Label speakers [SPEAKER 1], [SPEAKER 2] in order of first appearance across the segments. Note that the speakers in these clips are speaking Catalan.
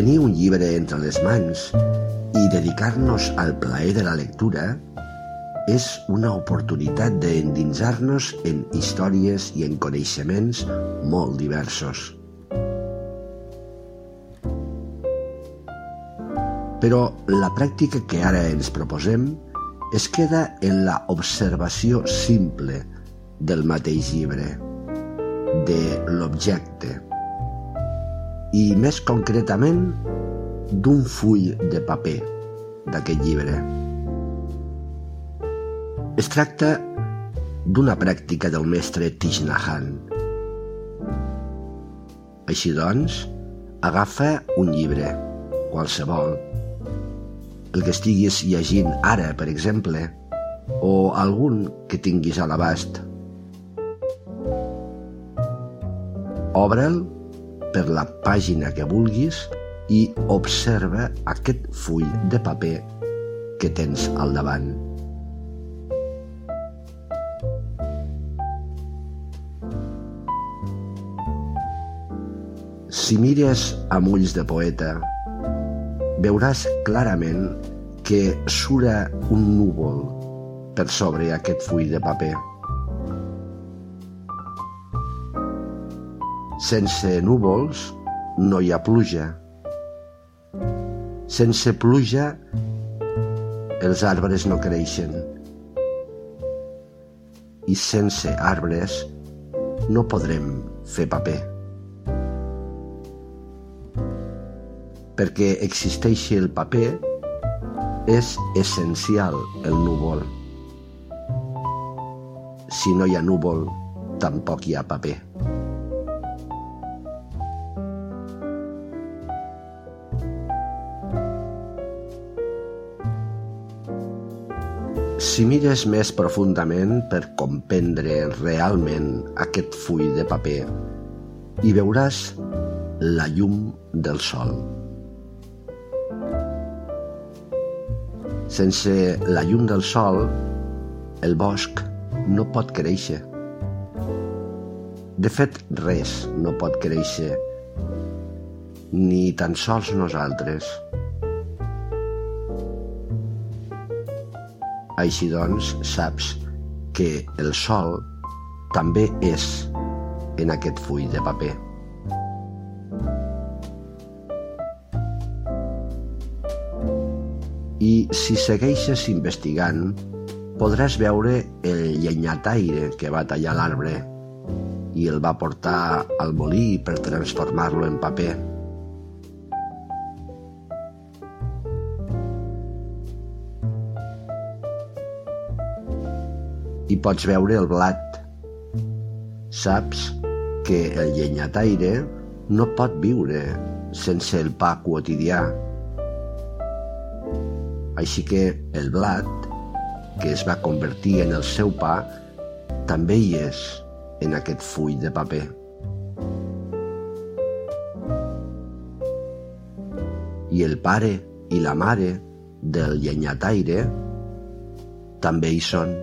[SPEAKER 1] tenir un llibre entre les mans i dedicar-nos al plaer de la lectura és una oportunitat d'endinsar-nos en històries i en coneixements molt diversos. Però la pràctica que ara ens proposem es queda en la observació simple del mateix llibre, de l'objecte, i més concretament d'un full de paper d'aquest llibre. Es tracta d'una pràctica del mestre Thich Així doncs, agafa un llibre, qualsevol, el que estiguis llegint ara, per exemple, o algun que tinguis a l'abast. Obre'l per la pàgina que vulguis i observa aquest full de paper que tens al davant. Si mires amb ulls de poeta, veuràs clarament que sura un núvol per sobre aquest full de paper. Sense núvols no hi ha pluja. Sense pluja els arbres no creixen. I sense arbres no podrem fer paper. Perquè existeixi el paper és essencial el núvol. Si no hi ha núvol, tampoc hi ha paper. Si mires més profundament per comprendre realment aquest full de paper, hi veuràs la llum del sol. Sense la llum del sol, el bosc no pot créixer. De fet, res no pot créixer, ni tan sols nosaltres. Així doncs, saps que el sol també és en aquest full de paper. I si segueixes investigant, podràs veure el llenyataire que va tallar l'arbre i el va portar al molí per transformar-lo en paper. I pots veure el blat. Saps que el llenyataire no pot viure sense el pa quotidià. Així que el blat, que es va convertir en el seu pa, també hi és en aquest full de paper. I el pare i la mare del llenyataire també hi són.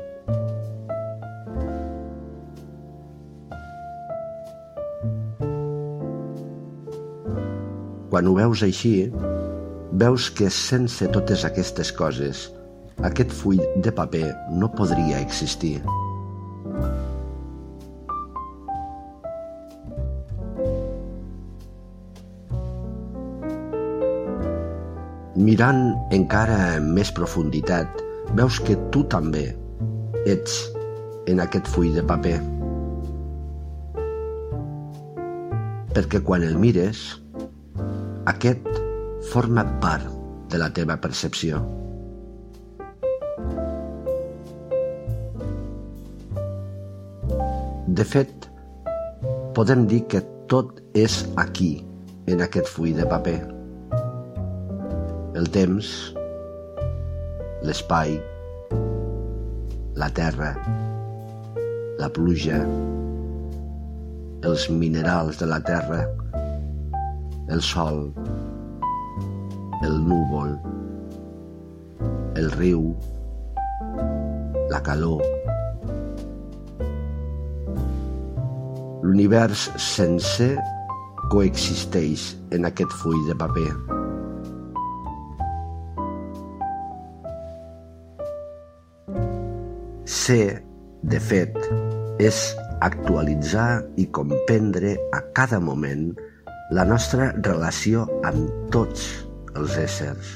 [SPEAKER 1] Quan ho veus així, veus que sense totes aquestes coses, aquest full de paper no podria existir. Mirant encara amb més profunditat, veus que tu també ets en aquest full de paper. Perquè quan el mires, aquest forma part de la teva percepció. De fet, podem dir que tot és aquí, en aquest full de paper. El temps, l'espai, la terra, la pluja, els minerals de la terra, el sol, el núvol, el riu, la calor. L'univers sencer coexisteix en aquest full de paper? Ser, de fet, és actualitzar i comprendre a cada moment la nostra relació amb tots els éssers.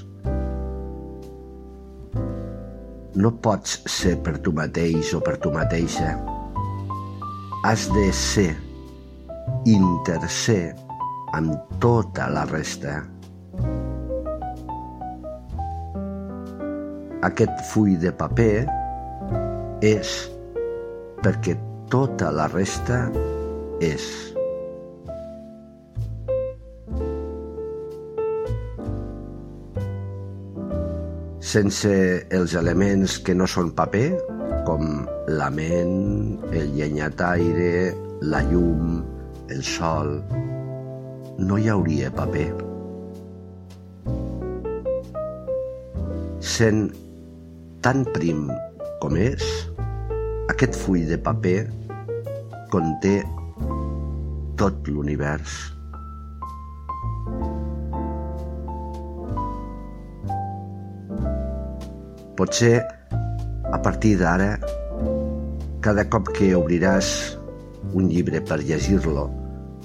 [SPEAKER 1] No pots ser per tu mateix o per tu mateixa. Has de ser, interser amb tota la resta. Aquest full de paper és perquè tota la resta és. Sense els elements que no són paper, com la ment, el llenyataire, la llum, el sol, no hi hauria paper. Sent tan prim com és, aquest full de paper conté tot l'univers. Potser a partir d'ara, cada cop que obriràs un llibre per llegir-lo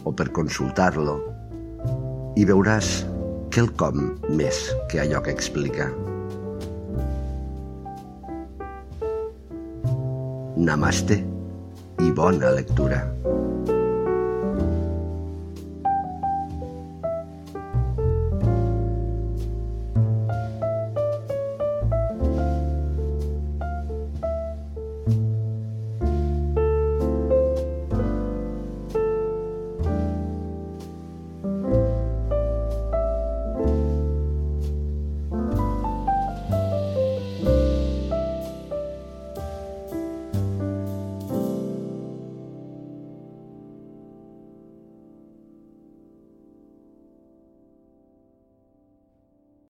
[SPEAKER 1] o per consultar-lo, hi veuràs quelcom més que allò que explica. Namaste i bona lectura.